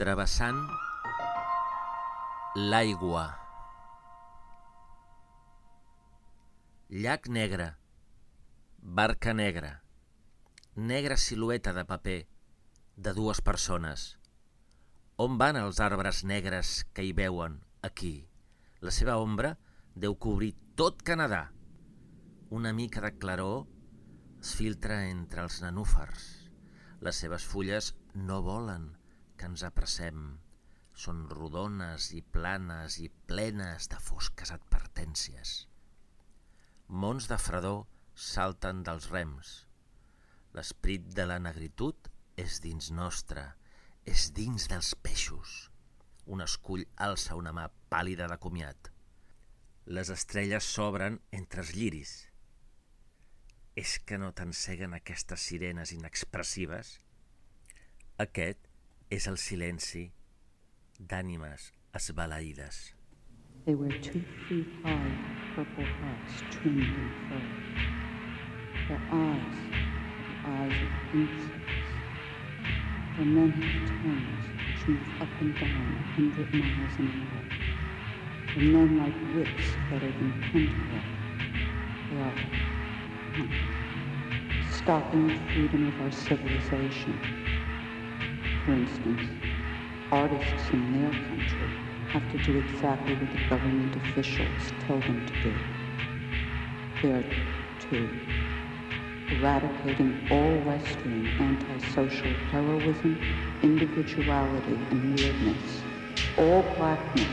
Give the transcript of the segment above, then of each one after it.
Travessant l'aigua. Llac negre, barca negra, negra silueta de paper de dues persones. On van els arbres negres que hi veuen, aquí? La seva ombra deu cobrir tot Canadà. Una mica de claror es filtra entre els nenúfars. Les seves fulles no volen, que ens apressem són rodones i planes i plenes de fosques advertències. Mons de fredor salten dels rems. L'esperit de la negritud és dins nostre, és dins dels peixos. Un escull alça una mà pàlida de comiat. Les estrelles s'obren entre els lliris. És que no t'enceguen aquestes sirenes inexpressives? Aquest és el silenci d'ànimes esbalaïdes. They were two feet high purple hats trimmed in fur. Their eyes the eyes of insects. Their men have tongues which up and down a hundred miles an hour. Their men like whips better than pentacle. They are stopping the freedom of our civilization for instance, artists in their country have to do exactly what the government officials tell them to do. They are to eradicating all Western antisocial heroism, individuality, and weirdness, all blackness,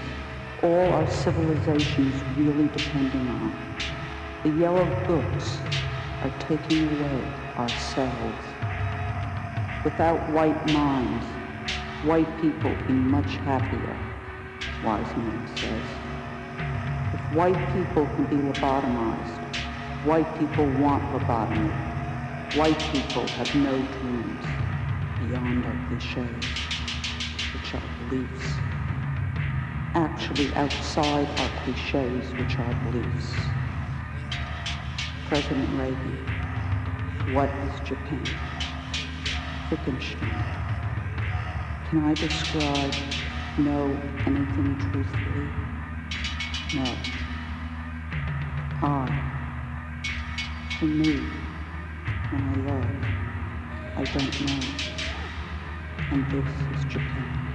all our civilizations really depending on. The yellow books are taking away ourselves Without white minds, white people be much happier, wise man says. If white people can be lobotomized, white people want lobotomy. White people have no dreams beyond our cliches, which are beliefs. Actually outside our cliches, which are beliefs. President Reagan, what is Japan? Wittgenstein. Can I describe no anything truthfully? No. I For me, when I love, I don't know. And this is Japan.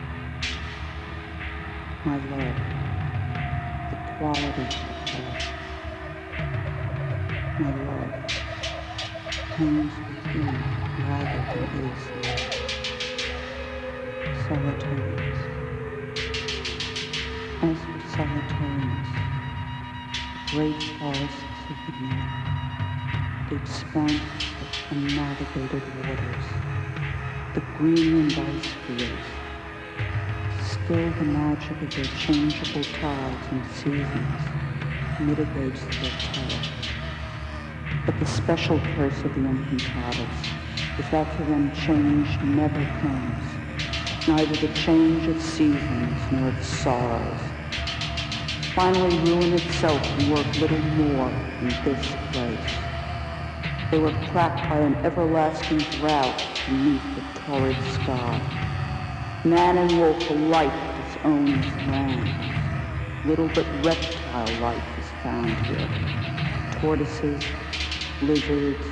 My love, the quality of love. My love hangs within rather than is. Solitariness. As solitariness, great forests of the north, the expanse of unnavigated waters, the Greenland ice fields, still the magic of their changeable tides and seasons mitigates their terror. But the special curse of the Encantadas is that for them change never comes, neither the change of seasons nor its sorrows. Finally, ruin itself can work little more in this place. They were cracked by an everlasting drought beneath the torrid sky. Man and wolf alike disown his land. Little but reptile life is found here. Tortoises, lizards,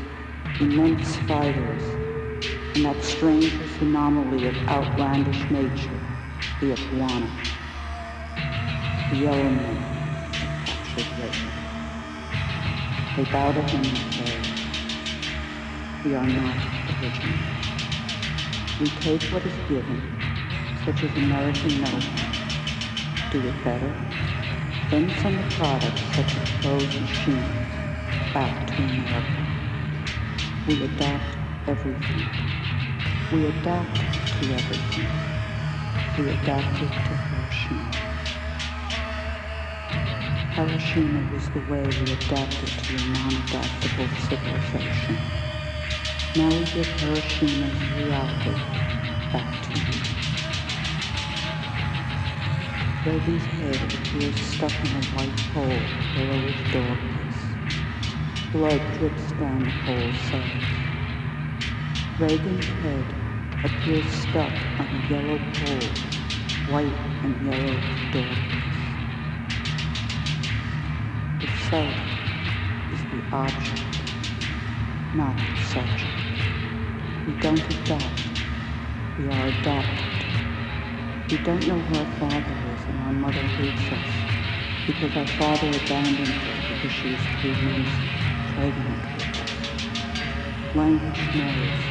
immense spiders, and that strangest anomaly of outlandish nature, the iguana. The yellow men captured Britain. They bow to him and say, we are not original. We take what is given, such as American milk, do it better, then send the products such as clothes and shoes back to America. We adapt everything. We adapt to everything. We adapted to Hiroshima. Hiroshima was the way we adapted to a non-adaptable civilization. Now we give Hiroshima's reality back to you. Reagan's head appears stuck in a white hole below his doorpiece. Blood drips down the whole side. Reagan's head appears stuck on a yellow pole, white and yellow doorpiece. The self is the object, not the subject. We don't adopt, we are adopted. We don't know who our father is and our mother hates us because our father abandoned her because she was too months Language knows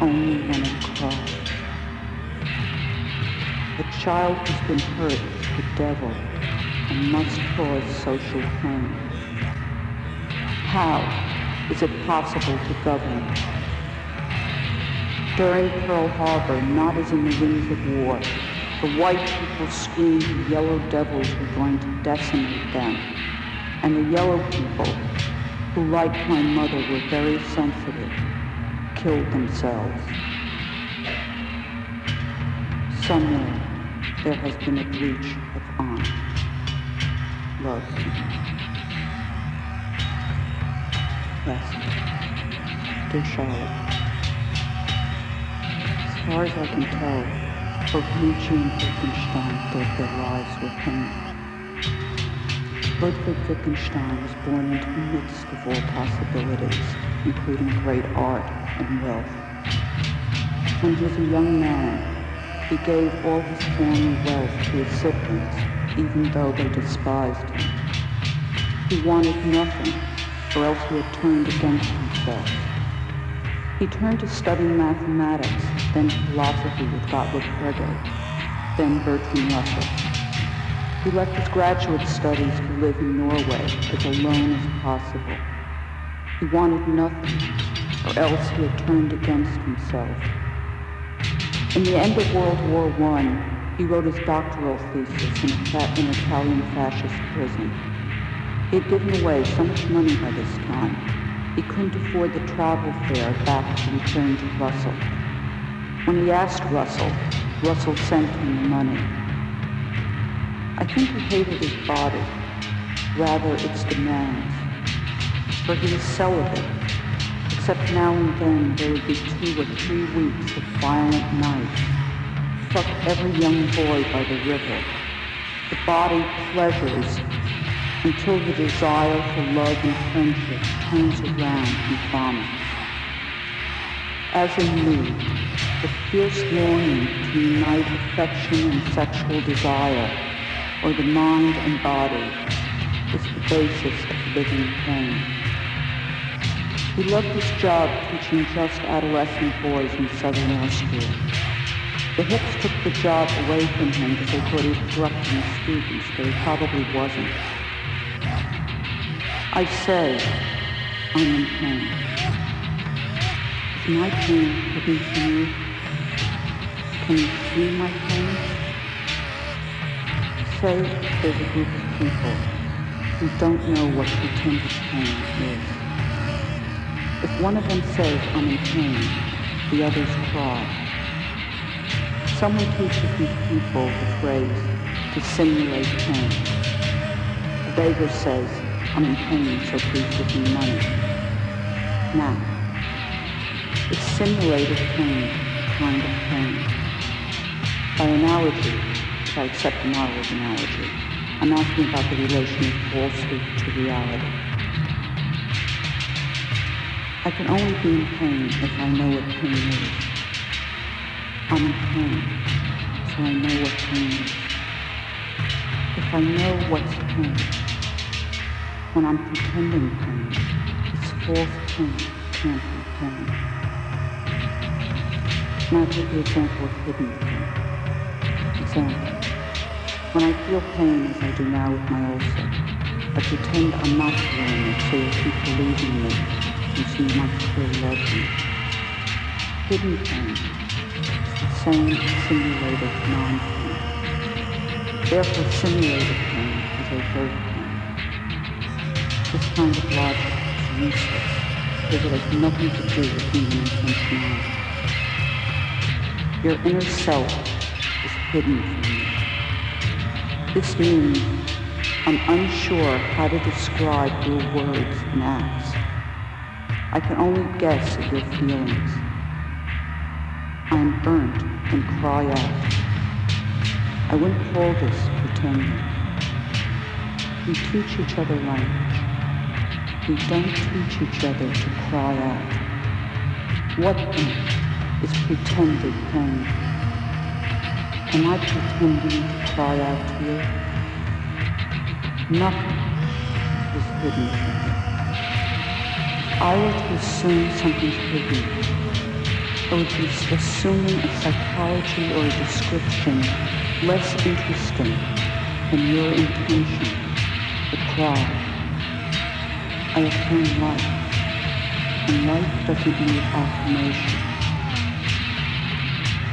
only when it cries. A child who's been hurt the devil and must cause social pain. How is it possible to govern? During Pearl Harbor, not as in the wings of war, the white people screamed the yellow devils were going to decimate them. And the yellow people, who like my mother were very sensitive, killed themselves. Somewhere there has been a breach of honor. Love. Rest. Dear Charlotte. As far as I can tell, both Nietzsche and Wittgenstein thought their lives were hanging. Ludwig Wittgenstein was born into the midst of all possibilities, including great art and wealth. When he was a young man, he gave all his family wealth to his siblings, even though they despised him. He wanted nothing, or else he had turned against himself. He turned to studying mathematics, then philosophy with Gottlob Frege, then Bertrand Russell. He left his graduate studies to live in Norway as alone as possible. He wanted nothing, or else he had turned against himself. In the end of World War I, he wrote his doctoral thesis in, an Italian fascist prison. He had given away so much money by this time, he couldn't afford the travel fare back to return to Russell. When he asked Russell, Russell sent him the money. I think he hated his body, rather its demands, for he was celibate, except now and then there would be two or three weeks of violent nights. Fuck every young boy by the river. The body pleasures until the desire for love and friendship turns around and vomits. As in me, the fierce longing to unite affection and sexual desire, or the mind and body, is the basis of living pain. He loved his job teaching just adolescent boys in southern Austria. The Hicks took the job away from him because they thought he was corrupting the students, but he probably wasn't. I say, I'm in pain. Is my pain hidden from you? Can you see my pain? There's a group of people who don't know what pretended pain is. If one of them says, I'm in pain, the others cry. Someone teaches these people the phrase, to simulate pain. A beggar says, I'm in pain, so please give me money. Now, it's simulated pain kind of pain? By analogy, I accept the of analogy, I'm asking about the relation of falsehood to reality. I can only be in pain if I know what pain is. I'm in pain, so I know what pain is. If I know what's pain, when I'm pretending pain, it's false pain, can't be pain. Now take the example of hidden pain. Example. When I feel pain as I do now with my ulcer, I pretend I'm not feeling it so you'll keep believing me since you might still love me. Hidden pain the same simulated non-pain. Therefore simulated pain is a pain. This kind of logic is useless because it has nothing to do with human intentionality. Your inner self is hidden from you. This means I'm unsure how to describe your words and acts. I can only guess at your feelings. I am burnt and cry out. I wouldn't call this pretending. We teach each other language. We don't teach each other to cry out. What then is pretended pain? Am I pretending to cry out here. Nothing is hidden. I to assume something's hidden. I would be assuming a psychology or a description less interesting than your intention, the cry. I affirm life, and life doesn't need affirmation.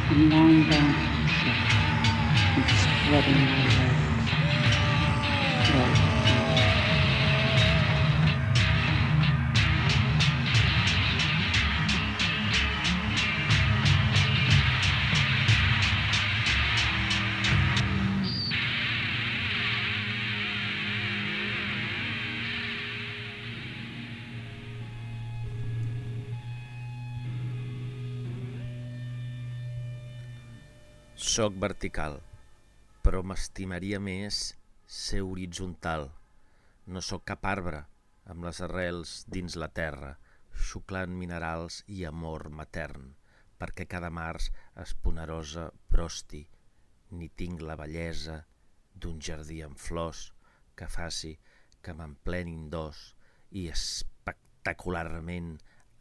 I'm lying down rubbing my head. Soc vertical però m'estimaria més ser horitzontal. No sóc cap arbre, amb les arrels dins la terra, xuclant minerals i amor matern, perquè cada març esponerosa brosti, ni tinc la bellesa d'un jardí amb flors que faci que m'emplenin d'os i espectacularment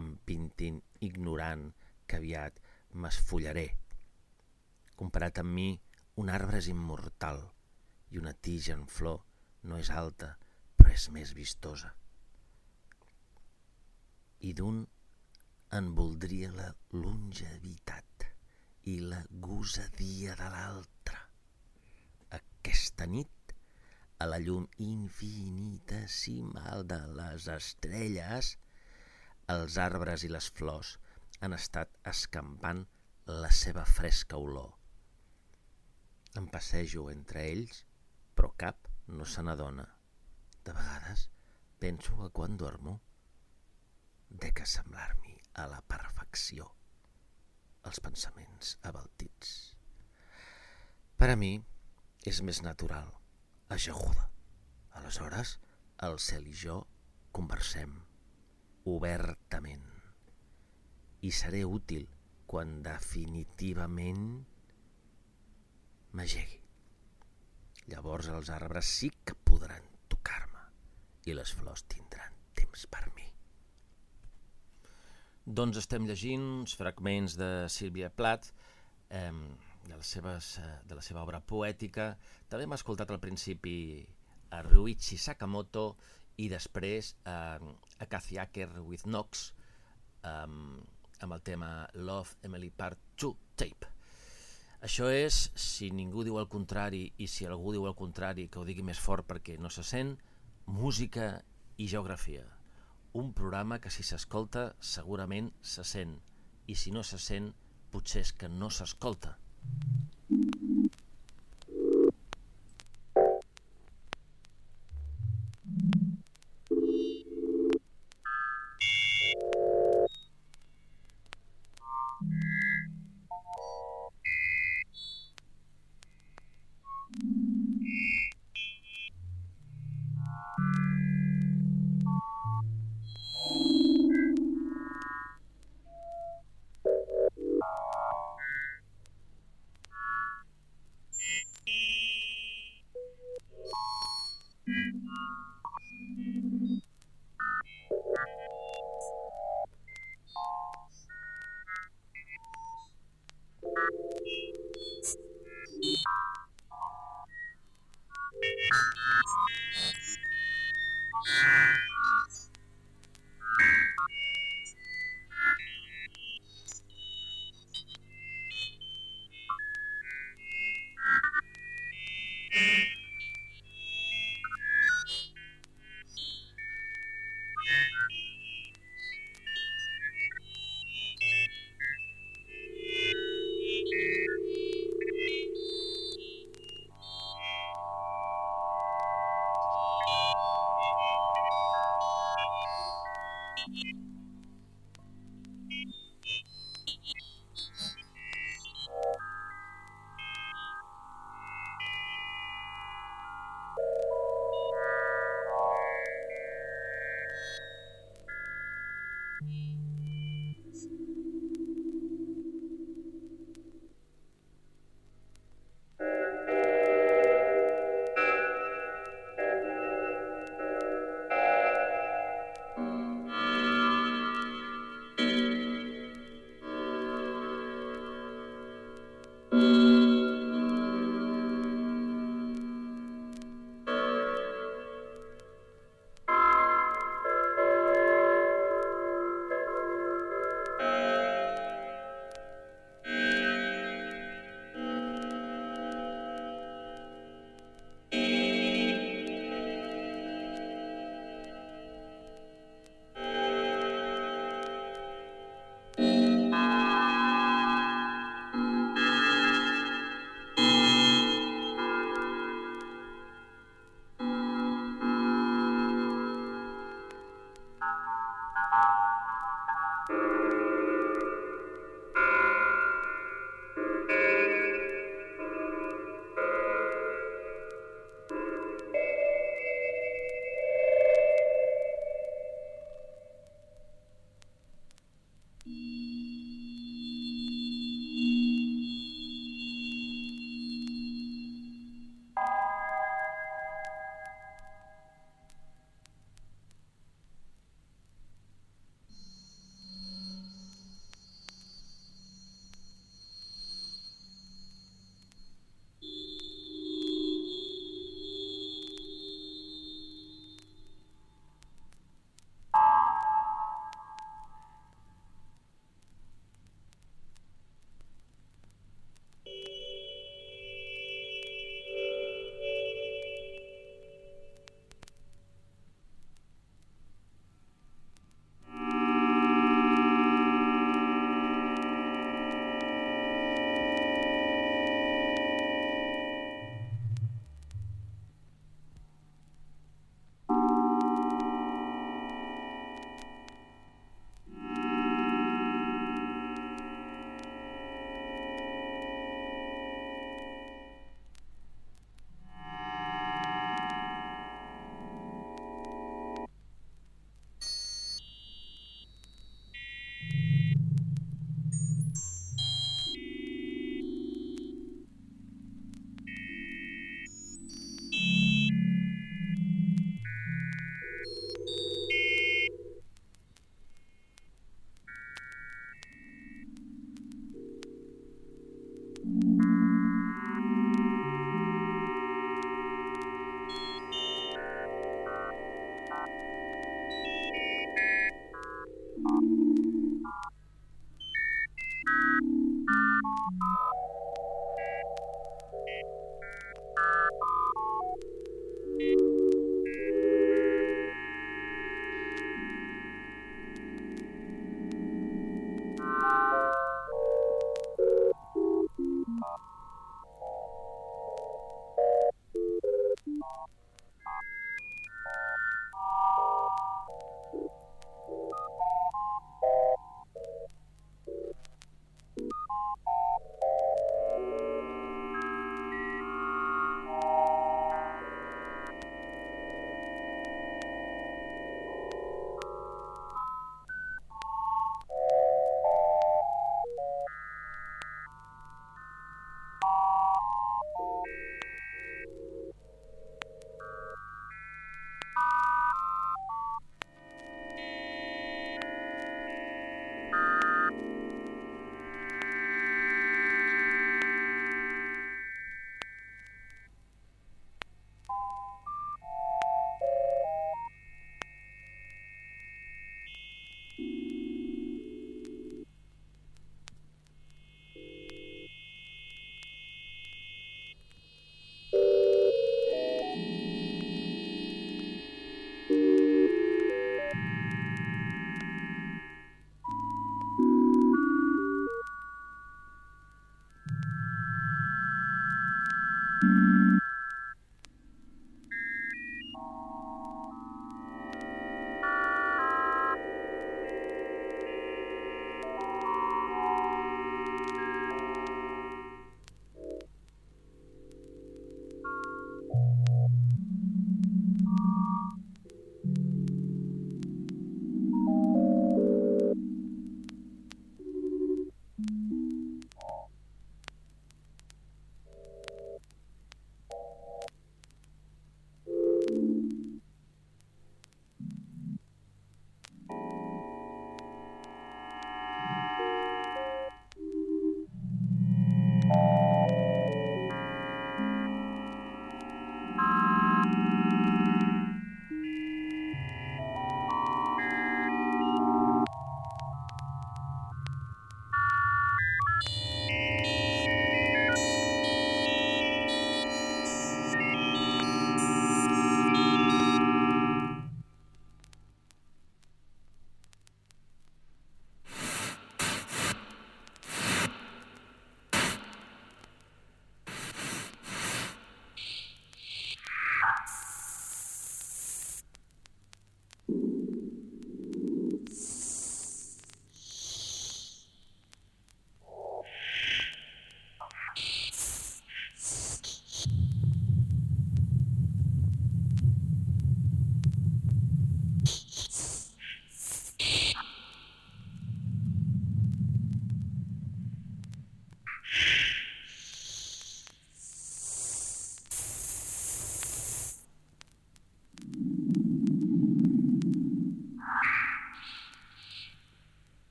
em pintin ignorant que aviat m'esfollaré. Comparat amb mi, un arbre és immortal i una tija en flor no és alta, però és més vistosa. I d'un en voldria la longevitat i la gosadia de l'altre. Aquesta nit, a la llum infinitesimal de les estrelles, els arbres i les flors han estat escampant la seva fresca olor. Em passejo entre ells, però cap no se n'adona. De vegades penso que quan dormo dec assemblar-m'hi a la perfecció els pensaments abaltits. Per a mi és més natural, ajaguda, Aleshores, el cel i jo conversem obertament i seré útil quan definitivament m'agegui. Llavors els arbres sí que podran tocar-me i les flors tindran temps per mi. Doncs estem llegint uns fragments de Sílvia Plath, eh, de, les seves, eh, de la seva obra poètica. També hem escoltat al principi a Ruichi Sakamoto i després eh, a Kathy with Knox eh, amb el tema Love Emily Part 2 Tape. Això és, si ningú diu el contrari i si algú diu el contrari, que ho digui més fort perquè no se sent, música i geografia. Un programa que si s'escolta segurament se sent i si no se sent potser és que no s'escolta. Mort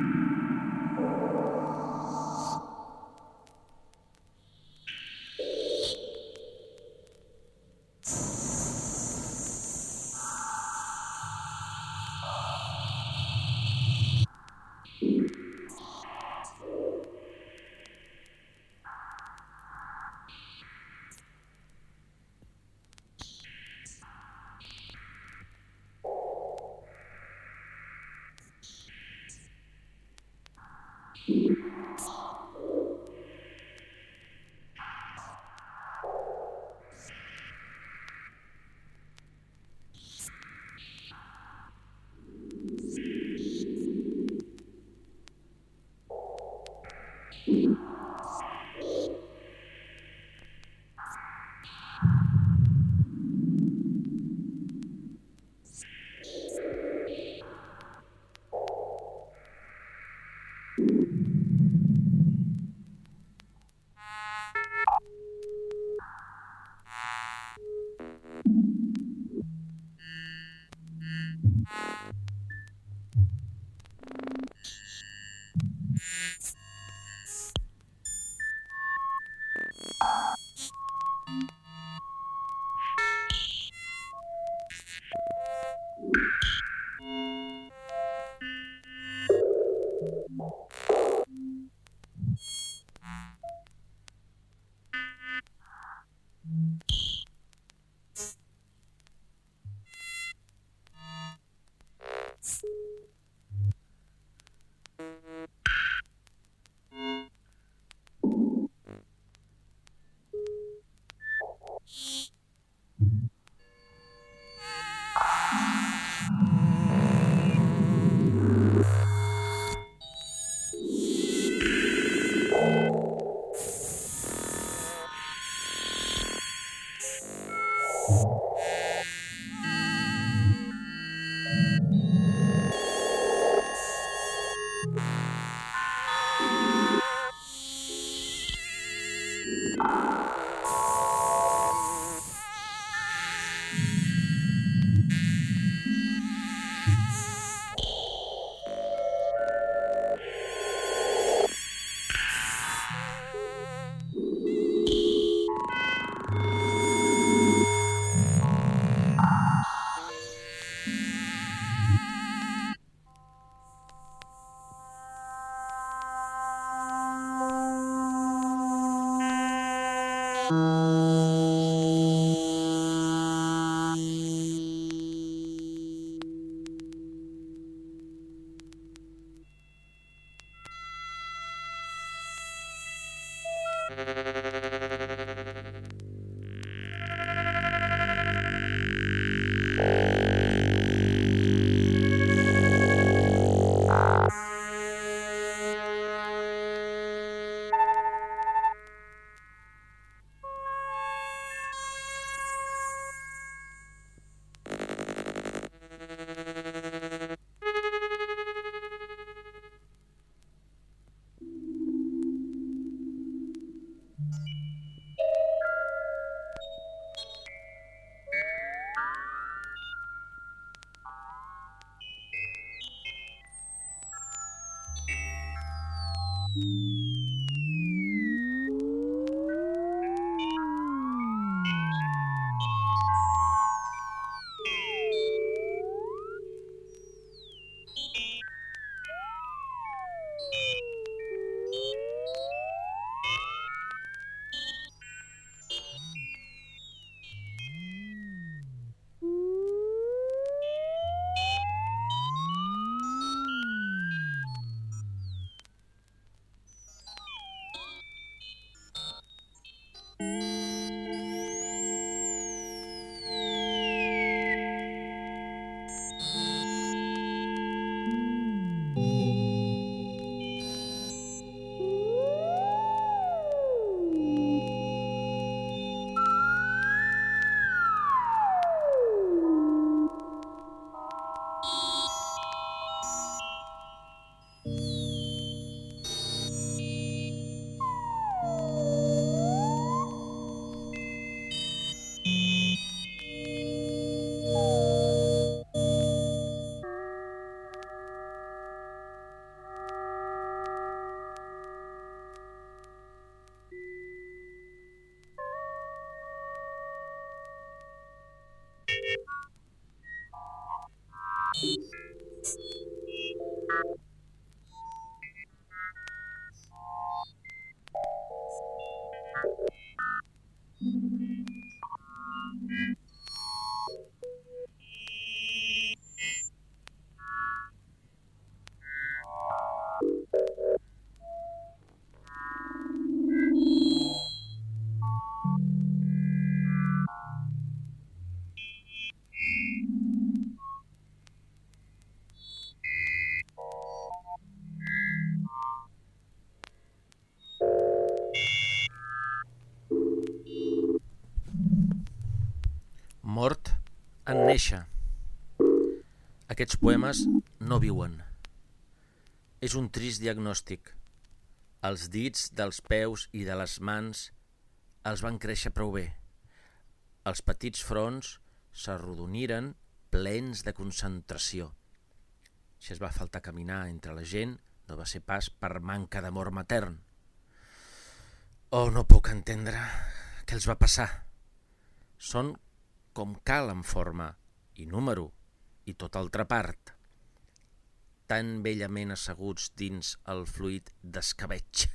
Mm-hmm. Mm-hmm. Mm-hmm. Néixer. Aquests poemes no viuen. És un trist diagnòstic. Els dits dels peus i de les mans els van créixer prou bé. Els petits fronts s'arrodoniren plens de concentració. Si es va faltar caminar entre la gent, no va ser pas per manca d'amor matern. Oh, no puc entendre què els va passar. Són com cal en forma i número i tota altra part, tan bellament asseguts dins el fluid d'escabeig.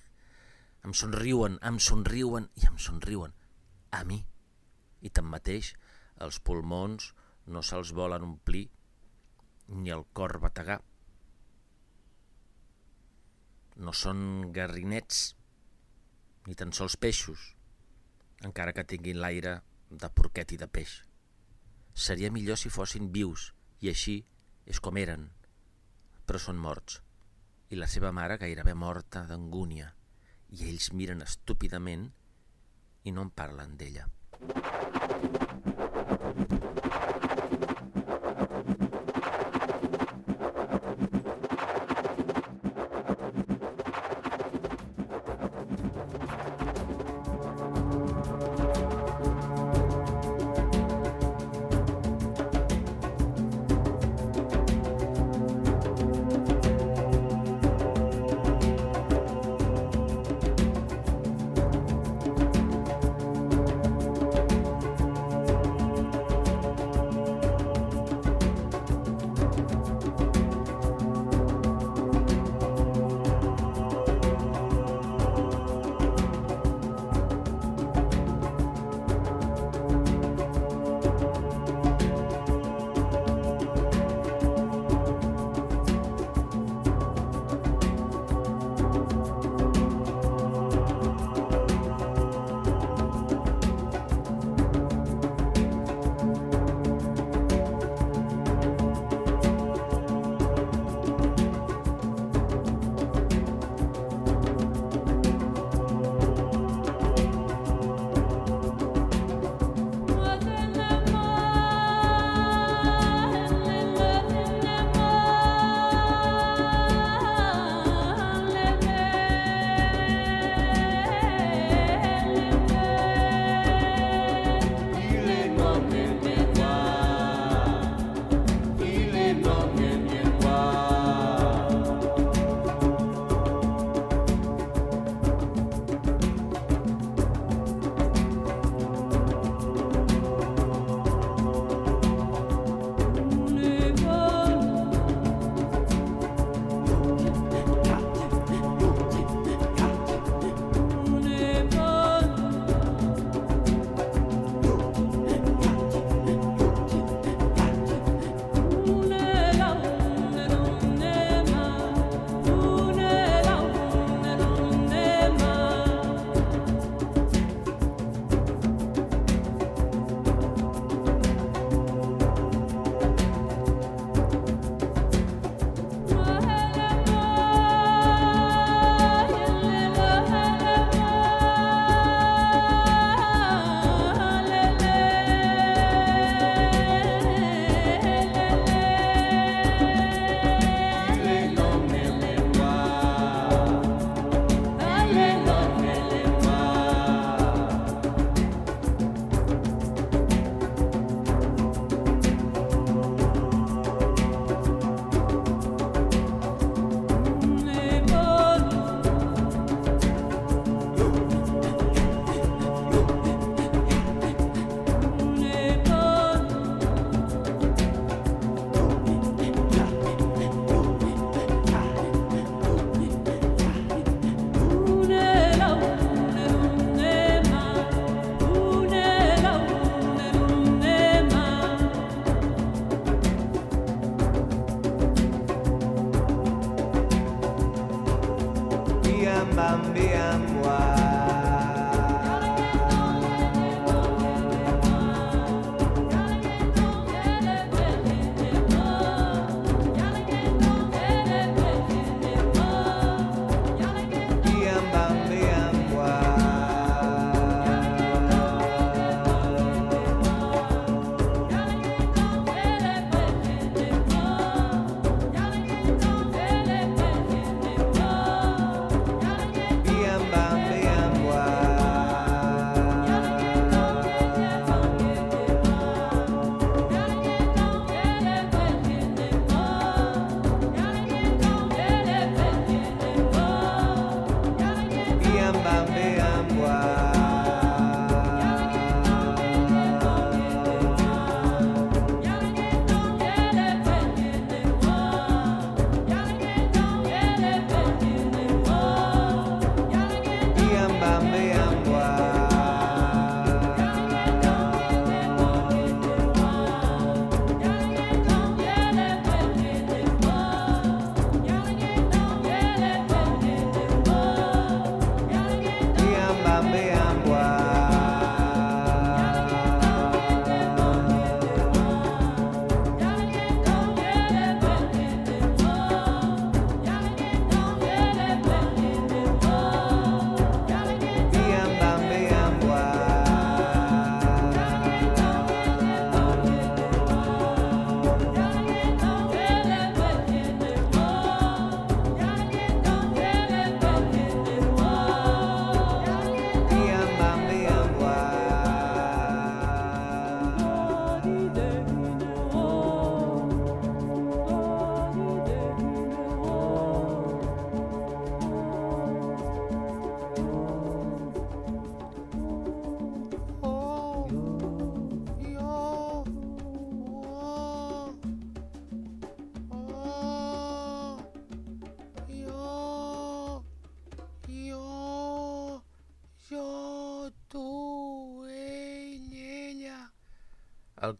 Em somriuen, em somriuen i em somriuen. A mi. I tanmateix, els pulmons no se'ls volen omplir ni el cor bategar. No són garrinets, ni tan sols peixos, encara que tinguin l'aire de porquet i de peix. Seria millor si fossin vius, i així és com eren, però són morts. I la seva mare gairebé morta d'angúnia, i ells miren estúpidament i no en parlen d'ella.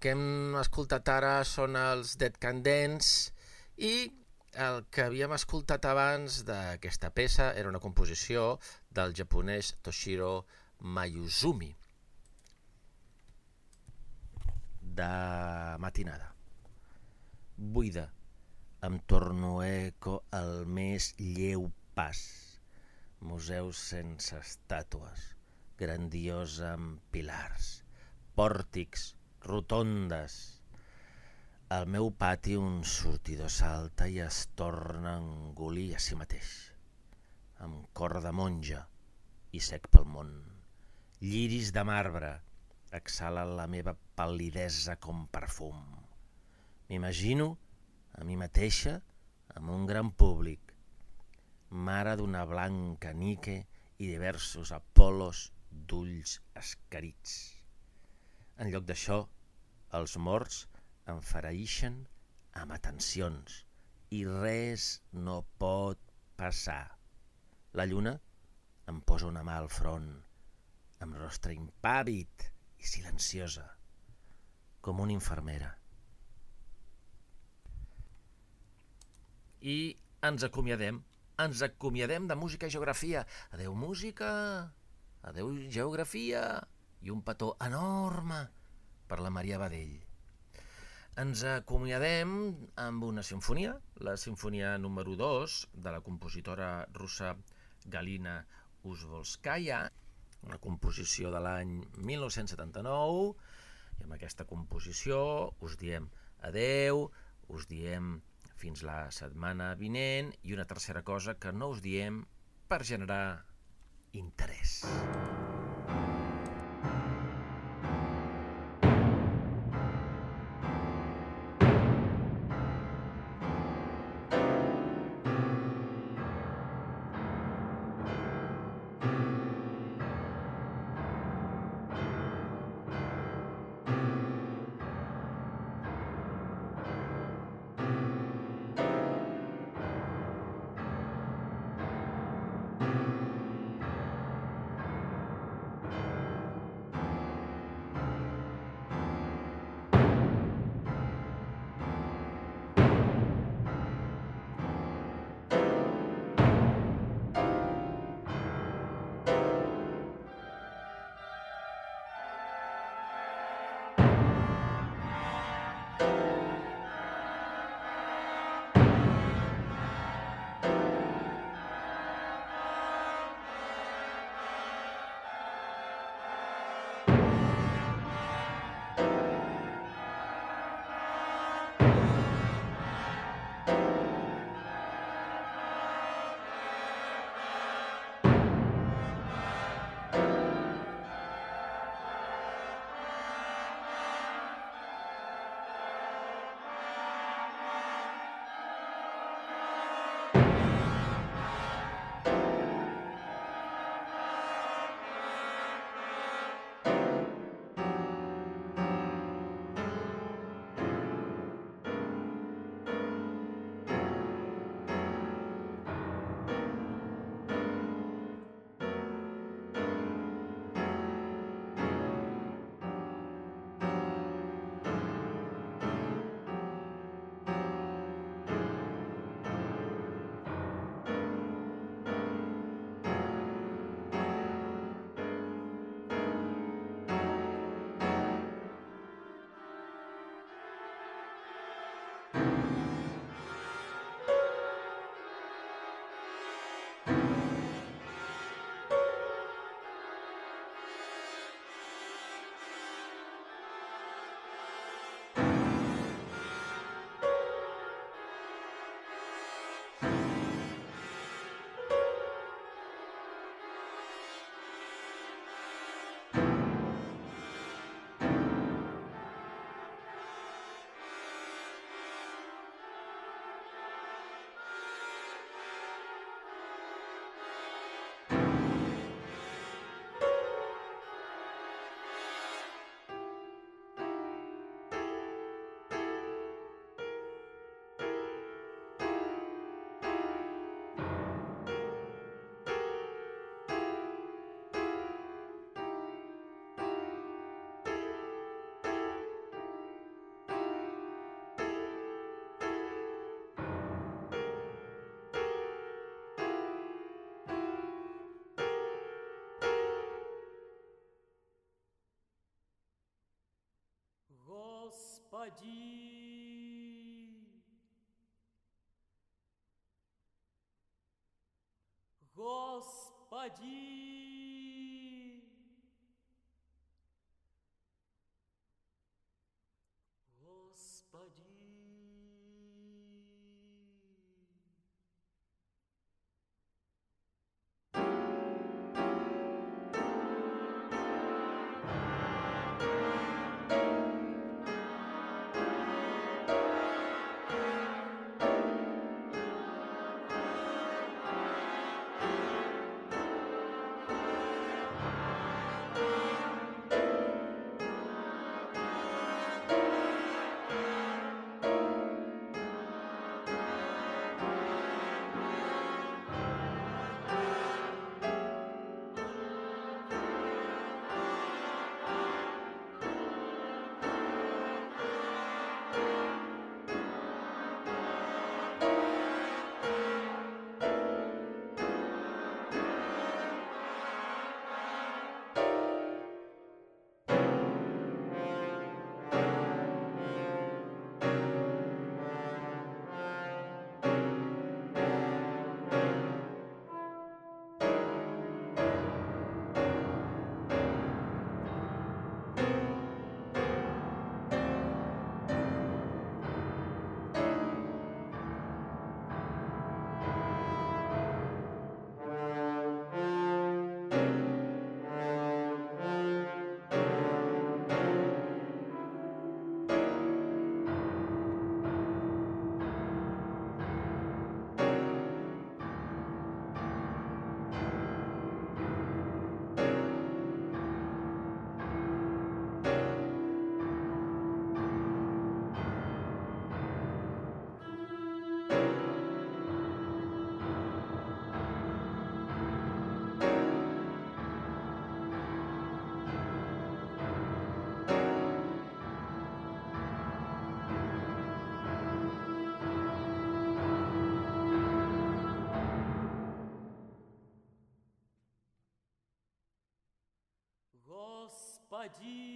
Que hem escoltat ara són els Dead Can Dance i el que havíem escoltat abans d'aquesta peça era una composició del japonès Toshiro Mayuzumi de matinada. Buida, em torno eco el més lleu pas. Museus sense estàtues, grandiosa amb pilars, pòrtics, rotondes. Al meu pati un sortidor salta i es torna a engolir a si mateix, amb cor de monja i sec pel món. Lliris de marbre exhalen la meva pal·lidesa com perfum. M'imagino a mi mateixa amb un gran públic, mare d'una blanca nique i diversos apolos d'ulls escarits. En lloc d'això, els morts em faraïxen amb atencions i res no pot passar. La lluna em posa una mà al front, amb rostre impàvid i silenciosa, com una infermera. I ens acomiadem, ens acomiadem de música i geografia. Adeu música, adeu geografia i un petó enorme per la Maria Badell. Ens acomiadem amb una sinfonia, la sinfonia número 2 de la compositora russa Galina Uzvolskaya, una composició de l'any 1979, i amb aquesta composició us diem adeu, us diem fins la setmana vinent i una tercera cosa que no us diem per generar interès. Господи! Господи! pode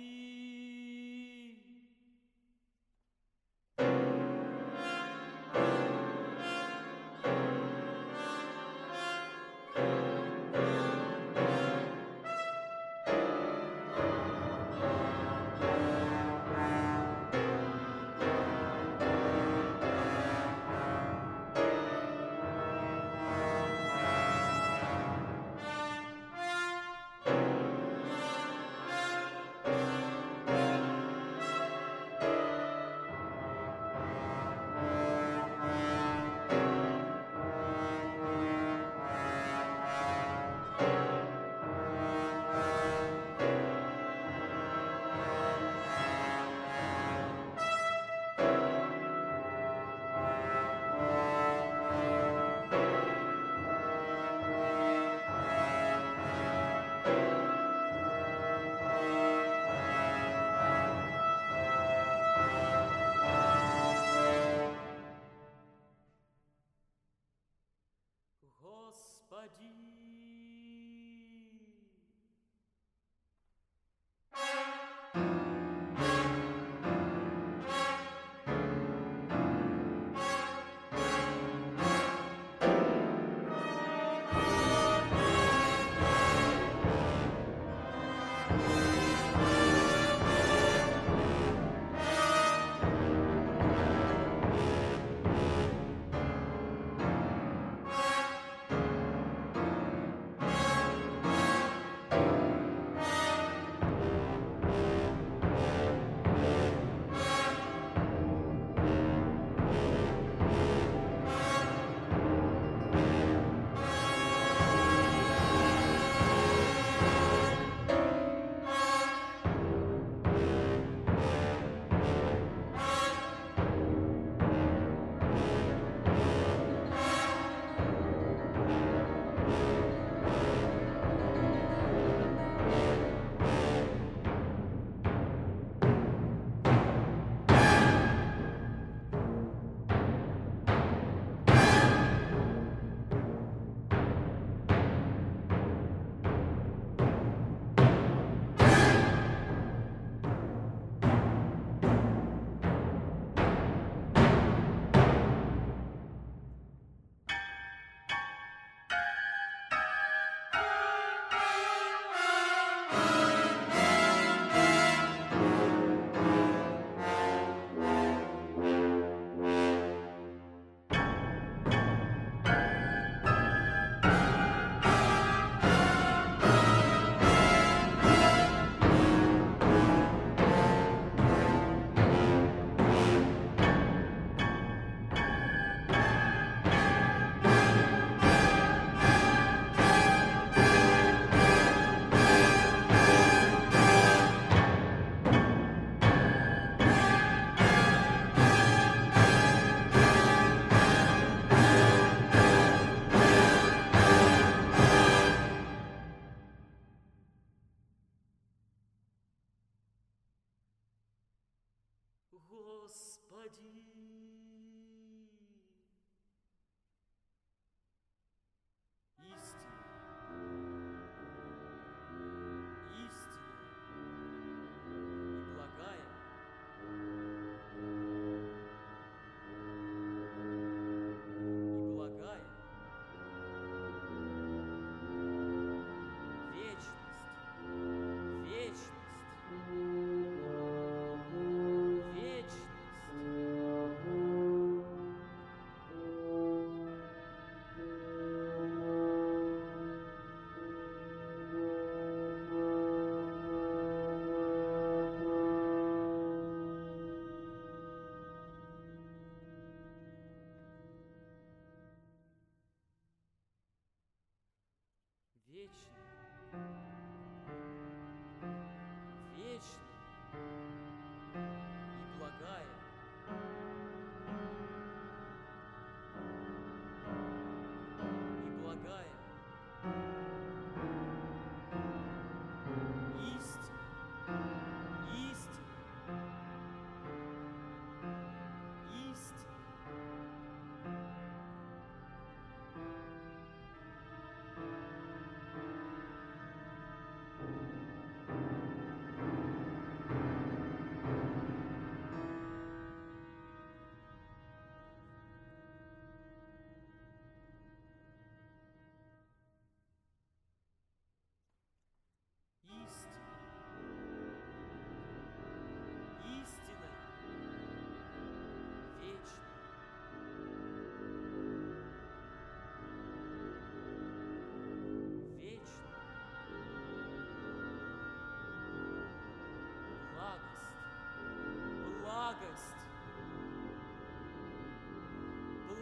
Благость.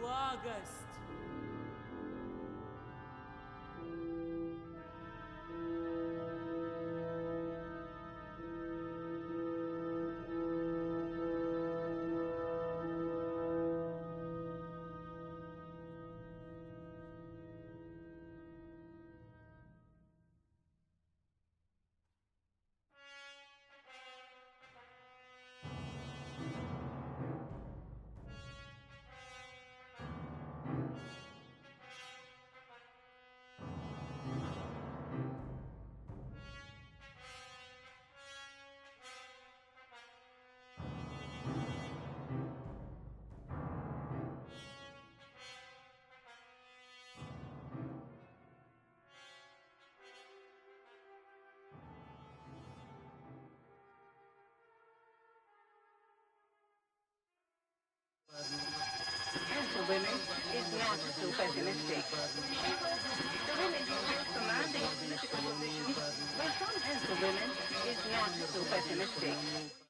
Благость. Women is not so pessimistic. The women who hold commanding political positions, well, some for women is not so pessimistic.